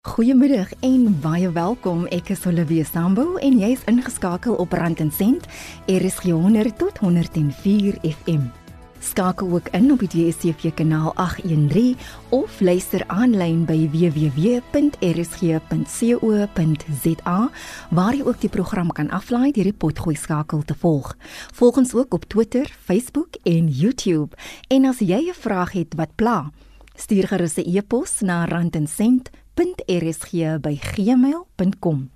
Goeiemiddag en baie welkom. Ek is Olivia Sambu en jy's ingeskakel op Rand en Sent, RSG 100 tot 104 FM. Skakel ook in op die DSTV kanaal 813 of luister aanlyn by www.rsg.co.za waar jy ook die program kan aflaai deur die potgooi skakel te volg. Volg ons ook op Twitter, Facebook en YouTube. En as jy 'n vraag het wat pla, stuur gerus 'n e-pos na randencent@ www.rsg@gmail.com.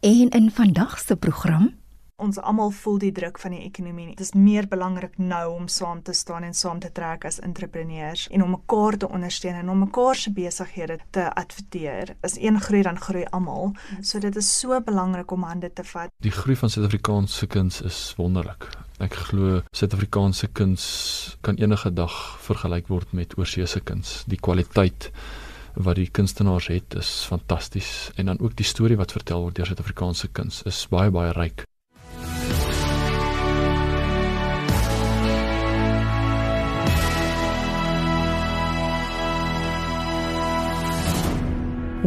En in vandag se program Ons almal voel die druk van die ekonomie. Dit is meer belangrik nou om saam te staan en saam te trek as entrepreneurs en om mekaar te ondersteun en om mekaar se besighede te adverteer. As een groei dan groei almal. So dit is so belangrik om hande te vat. Die groei van Suid-Afrikaanse kuns is wonderlik. Ek glo Suid-Afrikaanse kuns kan enige dag vergelyk word met oorseese kuns. Die kwaliteit wat die kunstenaars het is fantasties en dan ook die storie wat vertel word deur Suid-Afrikaanse kuns is baie baie ryk.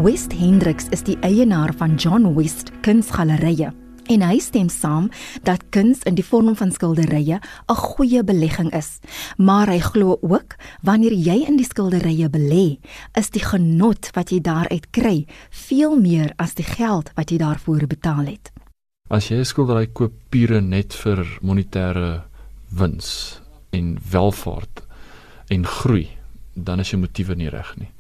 West Hendricks is die eienaar van John West Kunsgalerye en hy stem saam dat kuns in die vorm van skilderye 'n goeie belegging is. Maar hy glo ook wanneer jy in die skilderye belê, is die genot wat jy daaruit kry veel meer as die geld wat jy daarvoor betaal het. As jy 'n skildery koop pure net vir monetêre wins en welvaart en groei, dan is jou motiewe nie reg nie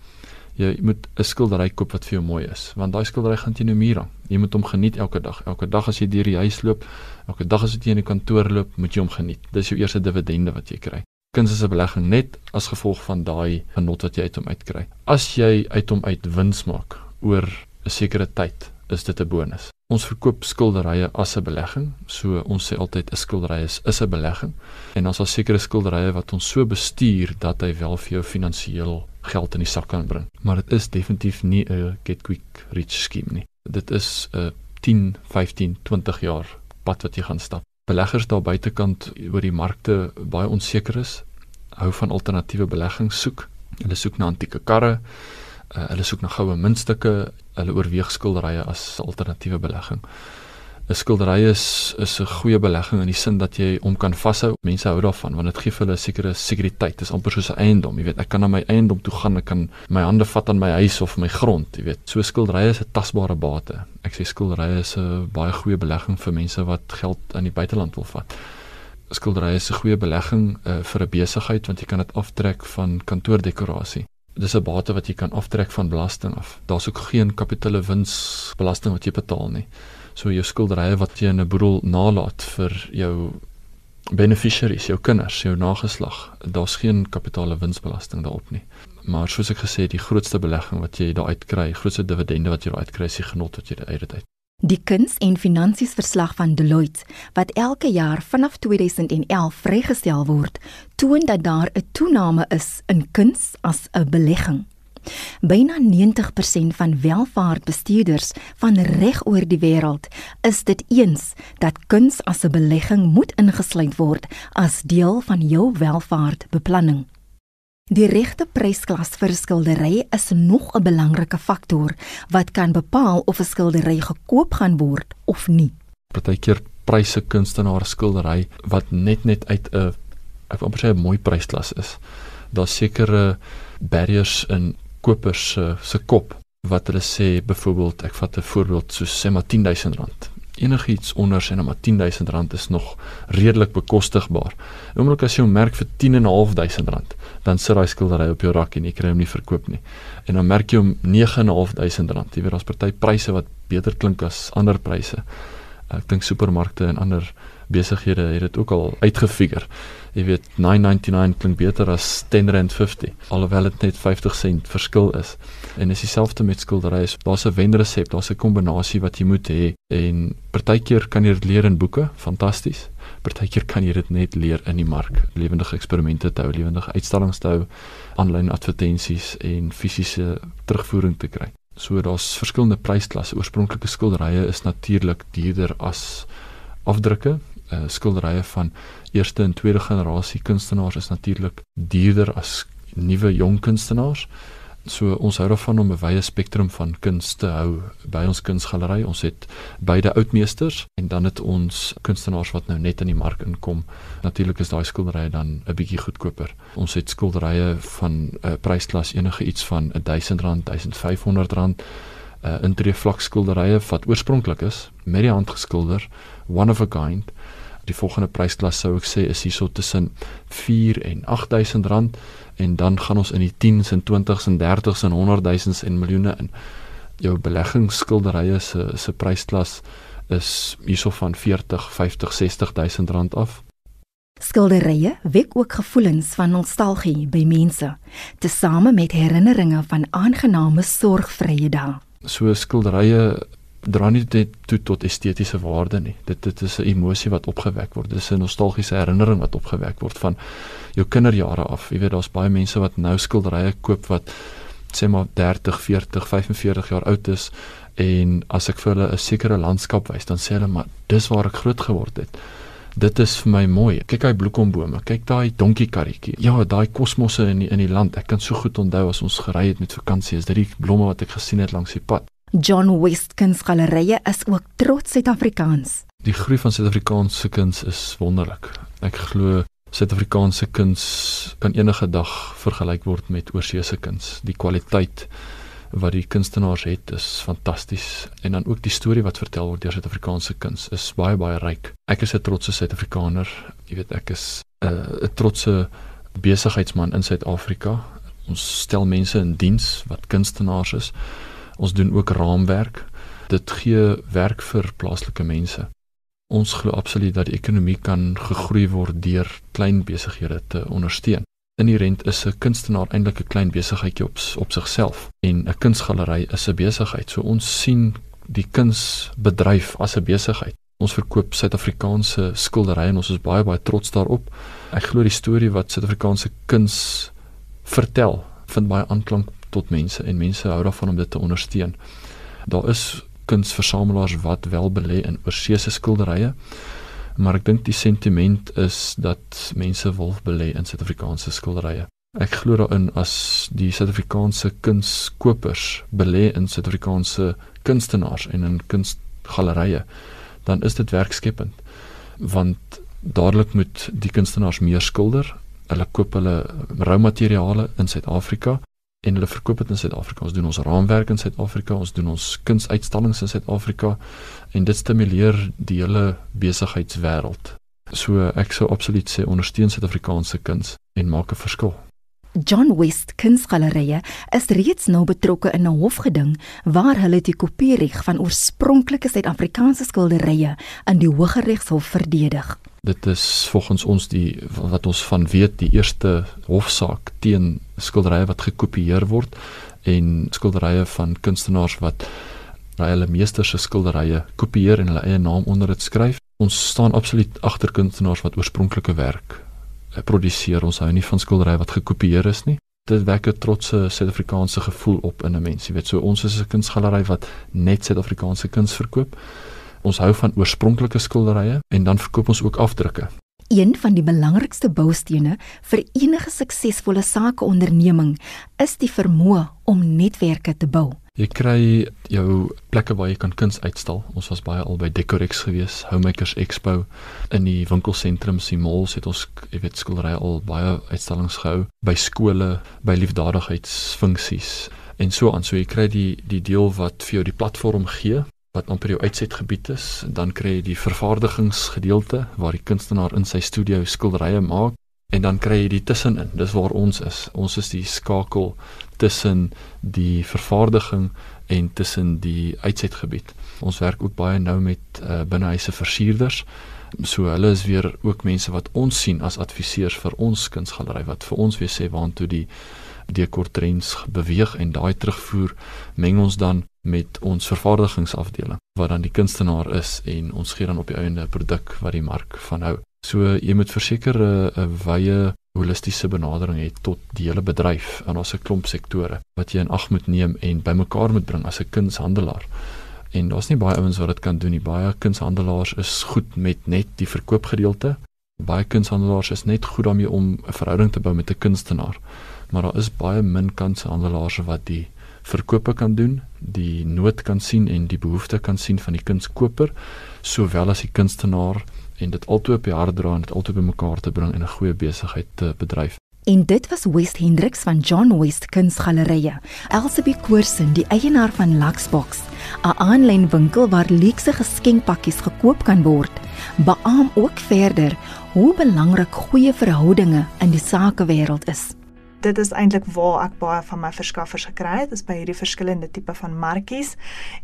jy moet 'n skildery koop wat vir jou mooi is want daai skildery gaan teen jou muur hang. Jy moet hom geniet elke dag. Elke dag as jy deur die huis loop elke dag as jy in die kantoor loop moet jy hom geniet. Dis jou eerste dividende wat jy kry. Kuns is 'n belegging net as gevolg van daai genot wat jy uit hom uitkry. As jy uit hom uit wins maak oor 'n sekere tyd is dit 'n bonus. Ons verkoop skilderye as 'n belegging so ons sê altyd 'n skildery is is 'n belegging. En ons het sekere skilderye wat ons so bestuur dat hy wel vir jou finansiëel geld in die sak kan bring. Maar dit is definitief nie 'n get quick rich scheme nie. Dit is 'n 10, 15, 20 jaar pad wat jy gaan stap. Beleggers daar buitekant oor die markte baie onseker is, hou van alternatiewe beleggings soek. Hulle soek na antieke karre, uh, hulle soek na goue muntstukke, hulle oorweeg skilderye as alternatiewe belegging. 'n skildery is is 'n goeie belegging in die sin dat jy hom kan vashou. Mense hou daarvan want dit gee vir hulle 'n sekere sekuriteit. Dit is amper soos 'n eiendom, jy weet. Ek kan na my eiendom toe gaan, ek kan my hande vat aan my huis of my grond, jy weet. So skildery is 'n tasbare bate. Ek sê skildery is 'n baie goeie belegging vir mense wat geld aan die buiteland wil vat. Skildery is 'n goeie belegging uh, vir 'n besigheid want jy kan dit aftrek van kantoordekorasie. Dis 'n bate wat jy kan aftrek van belasting af. Daar's ook geen kapitale winsbelasting wat jy betaal nie so jou skilderye wat jy in 'n boedel nalat vir jou beneficiaries, jou kinders, jou nageslag. Daar's geen kapitale winsbelasting daarop nie. Maar soos ek gesê het, die grootste belegging wat jy daaruit kry, grootste dividende wat jy daaruit kry, is die genot wat jy uit dit uit. Die kuns en finansies verslag van Deloitte wat elke jaar vanaf 2011 vrygestel word, toon dat daar 'n toename is in kuns as 'n belegging. Byna 90% van welvaartbestuurders van reg oor die wêreld is dit eens dat kuns as 'n belegging moet ingesluit word as deel van jou welvaartbeplanning. Die regte prysklas vir 'n skildery is nog 'n belangrike faktor wat kan bepaal of 'n skildery gekoop gaan word of nie. Partykeer pryse kunstenaar skildery wat net net uit 'n ek wil amper sê 'n mooi prysklas is. Daar's sekere barriers in kopers se se kop wat hulle sê byvoorbeeld ek vat 'n voorbeeld so sê maar 10000 rand. Enigiets onder sê nou maar 10000 rand is nog redelik bekostigbaar. Oomblik as jy hom merk vir 10500 rand dan sit daai skildery op jou rak en jy kry hom nie verkoop nie. En dan merk jy hom 9500 rand. Jy weet daar's party pryse wat beter klink as ander pryse ek dink supermarkte en ander besighede het dit ook al uitgefigure jy weet 9.99 klink beter as 10.50 alhoewel dit net 50 sent verskil is. En is dieselfde met skilderye. Daar's 'n wenresep daar's 'n kombinasie wat jy moet hê. En partykeer kan jy dit leer in boeke. Fantasties partykeer kan jy dit net leer in die mark. Lewendige eksperimente te hou lewendige uitstallings te hou aanlyn advertensies en fisiese terugvoering te kry. So daar's verskillende prysklasse oorspronklike skilderye is natuurlik duurder as afdrukke uh, skilderye van eerste en tweede generasie kunstenaars is natuurlik duurder as nuwe jong kunstenaars. So ons hou daarvan om 'n wye spektrum van kuns te hou by ons kunsgalery. Ons het beide oudmeesters en dan het ons kunstenaars wat nou net in die mark inkom. Natuurlik is daai skilderye dan 'n bietjie goedkoper. Ons het skilderye van 'n uh, prysklas enige iets van R1000, R1500 uh, intree vlak skilderye wat oorspronklik is met die hand geskilder, one of a kind. Die volgende prysklas sou ek sê is hierso tussen 4 en 8000 rand en dan gaan ons in die 10s en 20s en 30s en 100000s en miljoene in. Jou beleggingsskilderye se se prysklas is hierso van 40, 50, 60000 rand af. Skilderye wek ook gevoelens van nostalgie by mense, tesame met herinneringe van aangename sorgvrye dae so skilderye dra nie net toe tot estetiese waarde nie. Dit dit is 'n emosie wat opgewek word. Dit is 'n nostalgiese herinnering wat opgewek word van jou kinderjare af. Jy weet daar's baie mense wat nou skilderye koop wat sê maar 30, 40, 45 jaar oud is en as ek vir hulle 'n sekere landskap wys, dan sê hulle maar dis waar ek groot geword het. Dit is vir my mooi. Kyk daai bloekombome, kyk daai donkiekarretjie. Ja, daai kosmosse in die, in die land. Ek kan so goed onthou as ons gery het met vakansie, is dit die blomme wat ek gesien het langs die pad. John West Kunsgalerie is ook trots Suid-Afrikaans. Die groei van Suid-Afrikaanse kuns is wonderlik. Ek glo Suid-Afrikaanse kuns kan enige dag vergelyk word met oorseese kuns. Die kwaliteit wat die kunstenaars het is fantasties en dan ook die storie wat vertel word deur Suid-Afrikaanse kuns is baie baie ryk. Ek is 'n trotse Suid-Afrikaner. Jy weet ek is 'n uh, trotse besigheidsman in Suid-Afrika. Ons stel mense in diens wat kunstenaars is. Ons doen ook raamwerk. Dit gee werk vir plaaslike mense. Ons glo absoluut dat die ekonomie kan gegroei word deur klein besighede te ondersteun. Inherent is 'n kunstenaar eintlik 'n klein besigheidjie op op sigself en 'n kunsgalery is 'n besigheid. So ons sien die kunsbedryf as 'n besigheid. Ons verkoop Suid-Afrikaanse skilderye en ons is baie baie trots daarop. Ek glo die storie wat Suid-Afrikaanse kuns vertel vind baie aanklank tot mense en mense hou daarvan om dit te ondersteun. Daar is kunsversamelaars wat wel belê in oorseese skilderye, maar ek dink die sentiment is dat mense wil belê in Suid-Afrikaanse skilderye. Ek glo daarin as die Suid-Afrikaanse kunskopers belê in Suid-Afrikaanse kunstenaars en in kunstgallerye, dan is dit werkskepend. Want dadelik moet die kunstenaars meer skilder. Hulle koop hulle roumateriale in Suid-Afrika en hulle verkoop dit in Suid-Afrika. Ons doen ons raamwerk in Suid-Afrika, ons doen ons kunsuitstallings in Suid-Afrika en dit stimuleer die hele besigheidswêreld. So ek sou absoluut sê ondersteun Suid-Afrikaanse kuns en maak 'n verskil. John West Kunsgalerie is reeds nou betrokke in 'n hofgeding waar hulle die kopiereg van oorspronklike Suid-Afrikaanse skilderye in die Hooggeregshof verdedig. Dit is volgens ons die wat ons van weet die eerste hofsaak teen skilderye wat gekopieer word en skilderye van kunstenaars wat hulle meester se skilderye kopieer en hulle eie naam onder dit skryf. Ons staan absoluut agter kunstenaars wat oorspronklike werk produseer. Ons hou nie van skilderye wat gekopieer is nie. Dit wek 'n trotse Suid-Afrikaanse gevoel op in 'n mens. Jy weet, so ons is 'n kunsgalery wat net Suid-Afrikaanse kuns verkoop. Ons hou van oorspronklike skilderye en dan verkoop ons ook afdrukke. Een van die belangrikste boustene vir enige suksesvolle sakeonderneming is die vermoë om netwerke te bou. Jy kry jou plekke waar jy kan kuns uitstal. Ons was baie al by Decorex gewees, Homemakers Expo in die winkelsentrums, die malls het ons, jy weet, skilderye al baie uitstallings gehou by skole, by liefdadigheidsfunksies en so aan. So jy kry die die deel wat vir jou die platform gee wat amper jou uitsetgebied is, dan kry jy die vervaardigingsgedeelte waar die kunstenaar in sy studio skilderye maak en dan kry jy die tussenin. Dis waar ons is. Ons is die skakel tussen die vervaardiging en tussen die uitsetgebied. Ons werk ook baie nou met uh, binnehuise versierders. So hulle is weer ook mense wat ons sien as adviseurs vir ons kunsgalery wat vir ons weer sê waantoe die dekortrends beweeg en daai terugvoer meng ons dan met ons vervaardigingsafdeling wat dan die kunstenaar is en ons gee dan op die einde 'n produk wat die mark van hou. So jy moet verseker 'n wye holistiese benadering hê tot die hele bedryf en ons 'n klomp sektore wat jy in ag moet neem en bymekaar moet bring as 'n kunshandelaar. En daar's nie baie ouens wat dit kan doen nie. Baie kunshandelaars is goed met net die verkoopgedeelte. Baie kunshandelaars is net goed daarmee om 'n verhouding te bou met 'n kunstenaar maar daar is baie min kanshandelaars wat die verkope kan doen, die nood kan sien en die behoefte kan sien van die kunskoper sowel as die kunstenaar en dit altoe op die hart dra en dit altoe bymekaar te bring en 'n goeie besigheid te bedryf. En dit was West Hendricks van John West Kunsgalerie. Elsabie Koorsen, die eienaar van Luxbox, 'n aanlyn winkel waar luukse geskenkpakkies gekoop kan word, beamoen ook verder hoe belangrik goeie verhoudinge in die sakewêreld is dit is eintlik waar ek baie van my verskaffers gekry het, is by hierdie verskillende tipe van markies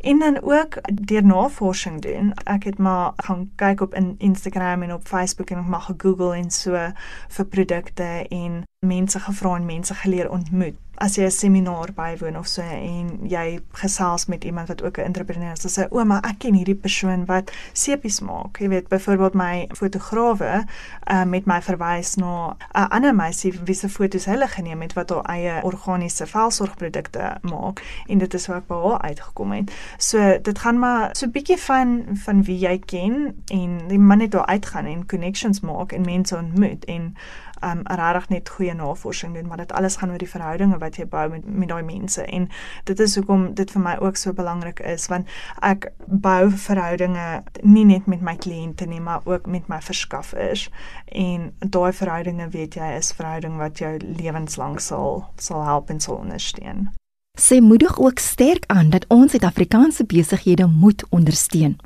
en dan ook deur navorsing doen. Ek het maar gaan kyk op in Instagram en op Facebook en ek mag gegoogel en so vir produkte en mense gevra en mense geleer ontmoet as jy 'n seminaar bywoon of so en jy gesels met iemand wat ook 'n entrepreneur is, dan sê ouma, ek ken hierdie persoon wat sepies maak. Jy weet, byvoorbeeld my fotograwe uh, met my verwys na 'n ander meisie wie se foto's hulle geneem het wat haar eie organiese velsorgprodukte maak en dit is hoe ek by haar uitgekom het. So dit gaan maar so 'n bietjie van van wie jy ken en die man net daar uitgaan en connections maak en mense ontmoet en um regtig net goeie navorsing doen maar dit alles gaan oor die verhoudinge wat jy bou met met daai mense en dit is hoekom dit vir my ook so belangrik is want ek bou verhoudinge nie net met my kliënte nie maar ook met my verskaffers en daai verhoudinge weet jy is verhouding wat jou lewenslank sal sal help en sal ondersteun. Sy moedig ook sterk aan dat ons Suid-Afrikaanse besighede moet ondersteun.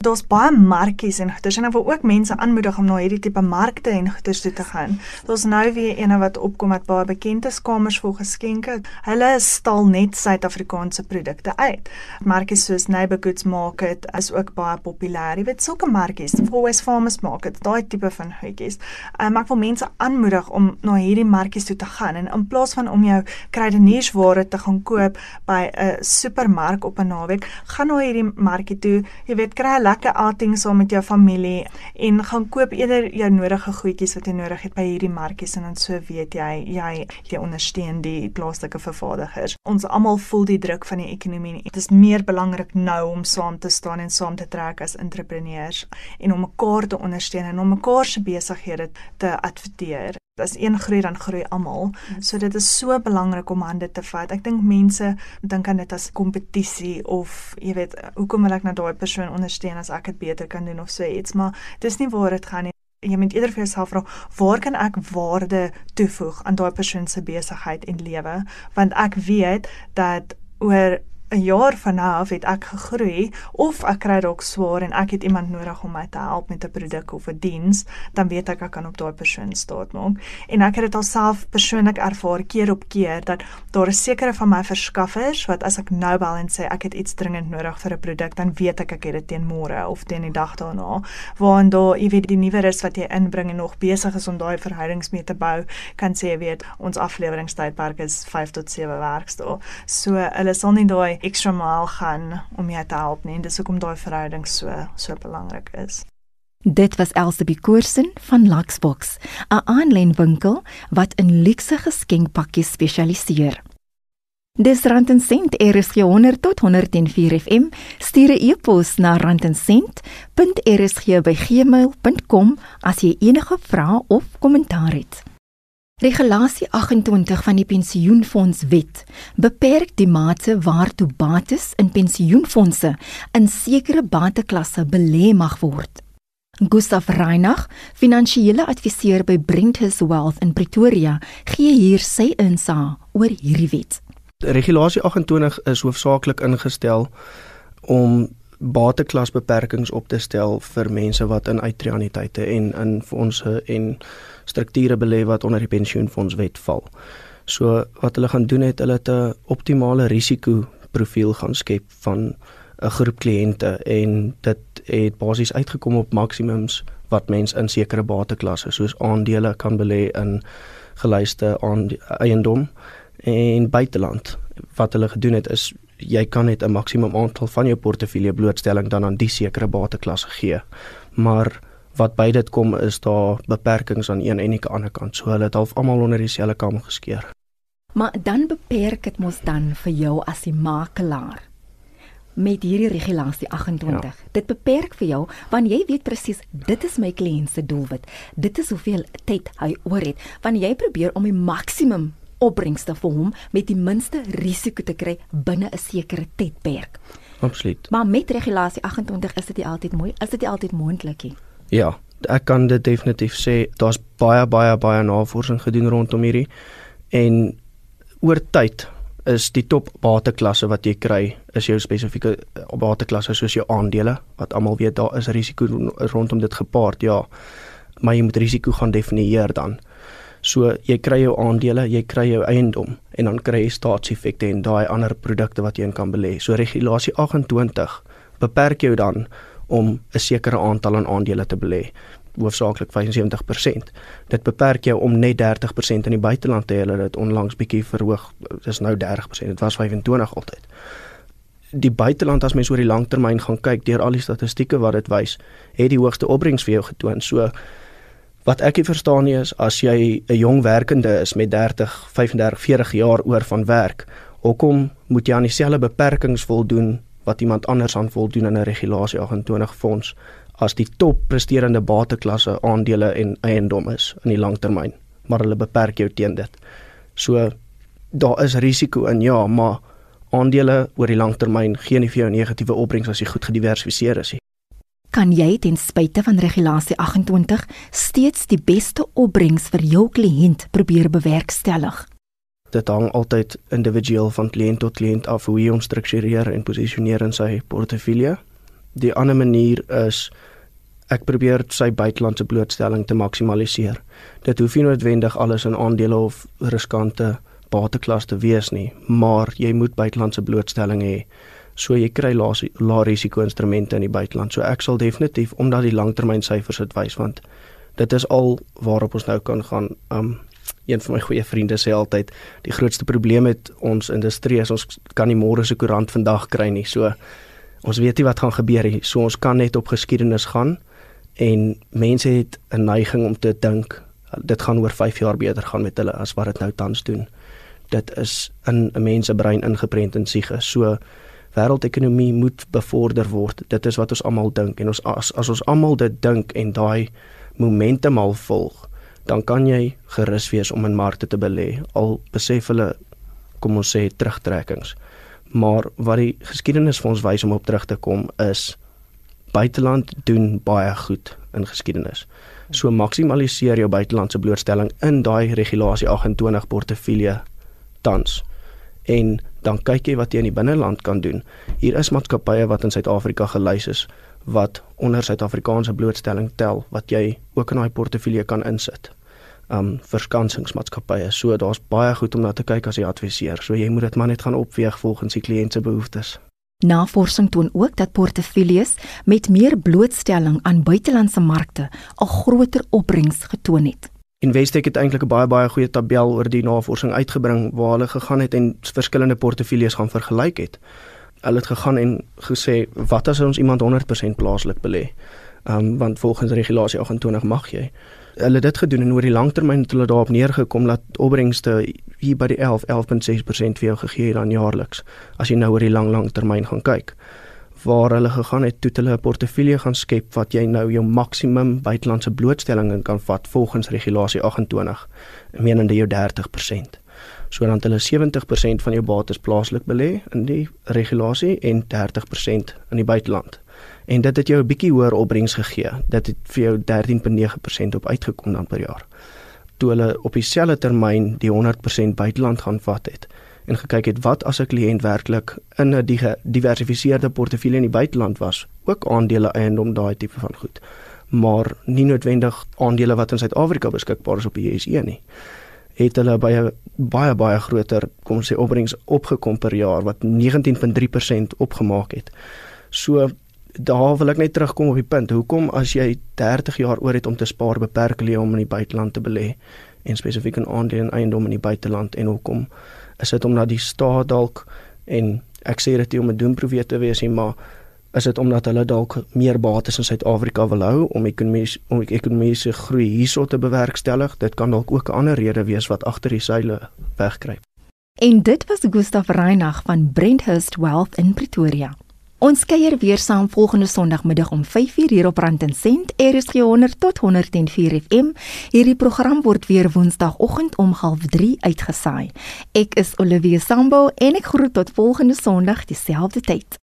Daar's baie markies en goeders en ek wil ook mense aanmoedig om na hierdie tipe markte en goeders toe te gaan. Daar's nou weer eene wat opkom wat baie bekend is, kamers vol geskenke. Hulle stal net Suid-Afrikaanse produkte uit. Markies soos Neighbor Goods Market is ook baie populêr. Jy weet sulke markies, West Farmers Market, daai tipe van goedjies. Um, ek wil mense aanmoedig om na hierdie markies toe te gaan en in plaas van om jou kruideniersware te gaan koop by 'n supermark op 'n naweek, gaan na hierdie markie toe. Jy weet kry lekker outing saam met jou familie en gaan koop eerder jou nodige goedjies wat jy nodig het by hierdie markies en dan so weet jy jy jy ondersteun die plaaslike vervaardigers. Ons almal voel die druk van die ekonomie. Dit is meer belangrik nou om saam te staan en saam te trek as entrepreneurs en om mekaar te ondersteun en om mekaar se besighede te adverteer as een groei dan groei almal. Mm. So dit is so belangrik om hande te vat. Ek dink mense dink aan dit as kompetisie of jy weet, hoekom wil ek nou daai persoon ondersteun as ek dit beter kan doen of so iets, maar dis nie waar dit gaan nie. Jy moet eerder vir jouself vra, waar kan ek waarde toevoeg aan daai persoon se besigheid en lewe? Want ek weet dat oor 'n jaar van nou af het ek gegroei of ek kry dalk swaar en ek het iemand nodig om my te help met 'n produk of 'n diens, dan weet ek ek kan op daai persoon staat maak. En ek het dit alself persoonlik ervaar keer op keer dat daar 'n sekere van my verskaffers wat as ek nou bel en sê ek het iets dringend nodig vir 'n produk, dan weet ek ek het dit teen môre of teen die dag daarna. Waar dan jy weet die nuwe res wat jy inbring en nog besig is om daai verhoudings mee te bou, kan sê jy weet ons afleweringstydperk is 5 tot 7 werkdae. So hulle sal nie daai ekstra maal gaan om jou te help nie en dis hoekom daai verhouding so so belangrik is. Dit was Elsabie Koorsen van Luxbox, 'n aanlyn winkel wat in luukse geskenkpakkies spesialiseer. Dis Rand en Sent RSG 100 tot 104 FM. Stuur 'n e-pos na randencent.rsg@gmail.com as jy enige vrae of kommentaar het. Regulasie 28 van die Pensioenfondswet beperk die mate waartoe bates in pensioenfondse in sekere bateklasse belê mag word. Gustav Reinach, finansiële adviseur by Brenthus Wealth in Pretoria, gee hier sy insig oor hierdie wet. Regulasie 28 is hoofsaaklik ingestel om bateklasbeperkings op te stel vir mense wat in uitreaniteite en in fondse en strukture belê wat onder die pensioenfondswet val. So wat hulle gaan doen het, hulle 'n optimale risiko profiel gaan skep van 'n groep kliënte en dit het basies uitgekom op maksimums wat mens in sekere bateklasse soos aandele kan belê in gelyste aan eiendom en buiteland. Wat hulle gedoen het is jy kan net 'n maksimum aantal van jou portefeulje blootstelling dan aan die sekere bateklasse gee. Maar wat by dit kom is daar beperkings aan een en die ander kant. So hulle het half almal onder dieselfde kam geskeer. Maar dan beperk dit mos dan vir jou as die makelaar met hierdie regulasie 28. Ja. Dit beperk vir jou want jy weet presies dit is my kliënt se doelwit. Dit is hoeveel tyd hy oor het want jy probeer om die maksimum opbrengste vir hom met die minste risiko te kry binne 'n sekere tydperk. Absoluut. Maar met regulasie 28 is dit nie altyd mooi, is dit nie altyd moontlik nie. Ja, ek kan dit definitief sê daar's baie baie baie navorsing gedoen rondom hierdie en oor tyd is die top bateklasse wat jy kry is jou spesifieke bateklasse soos jou aandele wat almal weet daar is risiko rondom dit gepaard ja maar jy moet risiko gaan definieer dan so jy kry jou aandele jy kry jou eiendom en dan kry jy staatseffekte en daai ander produkte wat jy in kan belê so regulasie 28 beperk jou dan om 'n sekere aantal aan aandele te belê hoofsaaklik 75%. Dit beperk jou om net 30% in die buiteland te hê. Hulle het onlangs bietjie verhoog. Dit is nou 30%. Dit was 25 altyd. Die buiteland as mens oor die langtermyn gaan kyk deur al die statistieke wat dit wys, het die hoogste opbrengs vir jou getoon. So wat ek nie verstaan nie is as jy 'n jong werkende is met 30, 35, 40 jaar oor van werk, hoekom moet jy aan dieselfde beperkings voldoen wat iemand anders aan voldoen in 'n regulasie 28 fonds? as die top presterende bateklasse aandele en eiendom is in die langtermyn, maar hulle beperk jou teen dit. So daar is risiko in ja, maar aandele oor die langtermyn gee nie vir jou negatiewe opbrengs as jy goed gediversifiseer is nie. Kan jy ten spyte van regulasie 28 steeds die beste opbrengs vir jou kliënt probeer bewerkstellig? Dit hang altyd individueel van kliënt tot kliënt af hoe jy hom struktureer en posisioneer in sy portefeulje. Die ander manier is ek probeer sy buitelandse blootstelling te maksimaliseer. Dit hoef nie noodwendig alles in aandele of riskante bateklas te wees nie, maar jy moet buitelandse blootstelling hê. So jy kry lae risiko instrumente in die buiteland. So ek sal definitief omdat die langtermynsyfers dit wys want dit is al waarop ons nou kan gaan. Um een van my goeie vriende sê altyd die grootste probleem met ons industrie is ons kan nie môre se koerant vandag kry nie. So ons weet nie wat gaan gebeur nie. So ons kan net op geskiedenis gaan en mense het 'n neiging om te dink dit gaan oor 5 jaar beter gaan met hulle as wat dit nou tans doen. Dit is in 'n mens se brein ingeprent in siege. So wêreldekonomie moet bevorder word. Dit is wat ons almal dink en ons as as ons almal dit dink en daai momentum al volg, dan kan jy gerus wees om in markte te belê. Al besef hulle kom ons sê terugtrekkings. Maar wat die geskiedenis vir ons wys om op terug te kom is buiteland doen baie goed in geskiedenis. So maksimaliseer jou buitelandse blootstelling in daai regulasie 28 portefeulje tans. En dan kyk jy wat jy in die binneland kan doen. Hier is maatskappye wat in Suid-Afrika gelys is wat onder Suid-Afrikaanse blootstelling tel wat jy ook in daai portefeulje kan insit. Um verskansingsmaatskappye. So daar's baie goed om na te kyk as jy adviseer. So jy moet dit maar net gaan opweeg volgens die kliënt se behoeftes. Navorsing toon ook dat portefeuilles met meer blootstelling aan buitelandse markte 'n groter opbrengs getoon het. Investec het eintlik 'n baie baie goeie tabel oor die navorsing uitgebring waar hulle gegaan het en verskillende portefeuilles gaan vergelyk het. Hulle het gegaan en gesê wat as ons iemand 100% plaaslik belê? Ehm um, want volgens regulasie 28 mag jy hulle dit gedoen en oor die langtermyn het hulle daarop neergekom dat opbrengste hier by die 11 11.6% vir jou gegee het dan jaarliks as jy nou oor die lang lang termyn gaan kyk waar hulle gegaan het toe hulle 'n portefeulje gaan skep wat jy nou jou maksimum buitelandse blootstelling in kan vat volgens regulasie 28 menende jou 30% so dan hulle 70% van jou bates plaaslik belê in die regulasie en 30% in die buiteland en dit het jou 'n bietjie hoër opbrengs gegee. Dit het vir jou 13.9% op uitgekom dan per jaar. Toe hulle op dieselfde termyn die 100% buiteland gaan vat het en gekyk het wat as 'n kliënt werklik in 'n gediversifiseerde portefeulje in die buiteland was, ook aandele eiendom daai tipe van goed, maar nie noodwendig aandele wat in Suid-Afrika beskikbaar is op die JSE nie het hulle baie baie baie groter kom ons sê opbrengs opgekom per jaar wat 19.3% opgemaak het. So daar wil ek net terugkom op die punt. Hoekom as jy 30 jaar oor het om te spaar, beperk jy om in die buiteland te belê en spesifiek in aandele en eiendom in die buiteland en hoekom is dit omdat die staat dalk en ek sê dit nie om 'n doemprofeet te wees nie, maar is dit omdat hulle dalk meer bates in Suid-Afrika wil hou om ekonomies om ekonomiese groei hierso te bewerkstellig? Dit kan dalk ook 'n ander rede wees wat agter die seile wegkruip. En dit was Gustaf Reinagh van Brenthurst Wealth in Pretoria. Ons kuier weer saam volgende Sondagmiddag om 5:00 hier op Rand en Sent, RSG 100 tot 104 FM. Hierdie program word weer Woensdagoggend om 0.30 uitgesaai. Ek is Olivia Sambo en ek groet tot volgende Sondag dieselfde tyd.